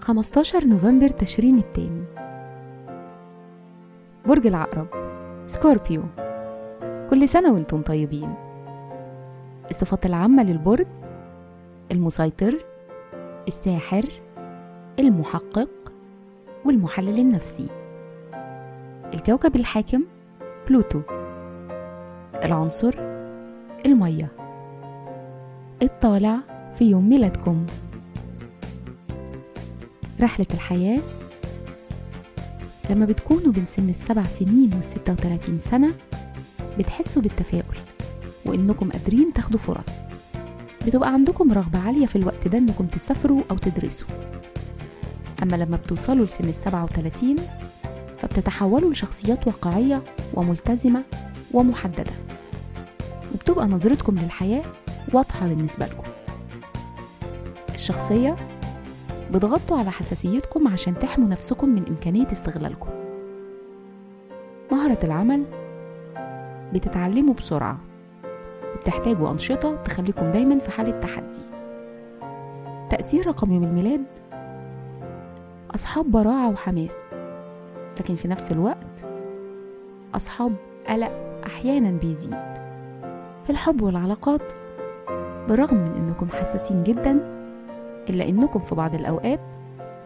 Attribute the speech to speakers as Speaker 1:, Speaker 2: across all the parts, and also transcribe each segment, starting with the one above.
Speaker 1: خمستاشر نوفمبر تشرين التاني. برج العقرب Scorpio. كل سنة وأنتم طيبين. الصفات العامة للبرج المسيطر الساحر المحقق والمحلل النفسي. الكوكب الحاكم بلوتو. العنصر المية. الطالع في يوم ميلادكم. رحلة الحياة. لما بتكونوا بين سن السبع سنين والستة وتلاتين سنة بتحسوا بالتفاؤل وإنكم قادرين تاخدوا فرص. بتبقى عندكم رغبة عالية في الوقت ده إنكم تسافروا أو تدرسوا. أما لما بتوصلوا لسن السبعة وتلاتين فبتتحولوا لشخصيات واقعية وملتزمة ومحددة. وبتبقى نظرتكم للحياة واضحة بالنسبة لكم. الشخصية بتغطوا على حساسيتكم عشان تحموا نفسكم من إمكانية استغلالكم. مهرة العمل بتتعلموا بسرعة وبتحتاجوا أنشطة تخليكم دايما في حالة تحدي. تأثير رقم يوم الميلاد أصحاب براعة وحماس. لكن في نفس الوقت أصحاب قلق أحيانا بيزيد. في الحب والعلاقات. بالرغم من إنكم حساسين جدا إلا إنكم في بعض الأوقات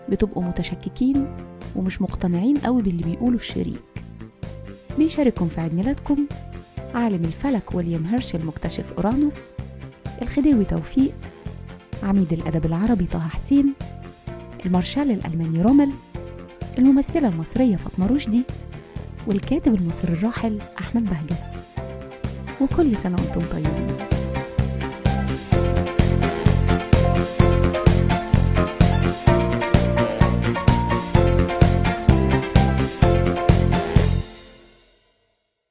Speaker 1: بتبقوا متشككين ومش مقتنعين قوي باللي بيقوله الشريك. بيشارككم في عيد ميلادكم عالم الفلك ويليام هيرشل مكتشف أورانوس الخديوي توفيق عميد الأدب العربي طه حسين المارشال الألماني رومل الممثلة المصرية فاطمة رشدي والكاتب المصري الراحل أحمد بهجت. وكل سنة وأنتم طيبين.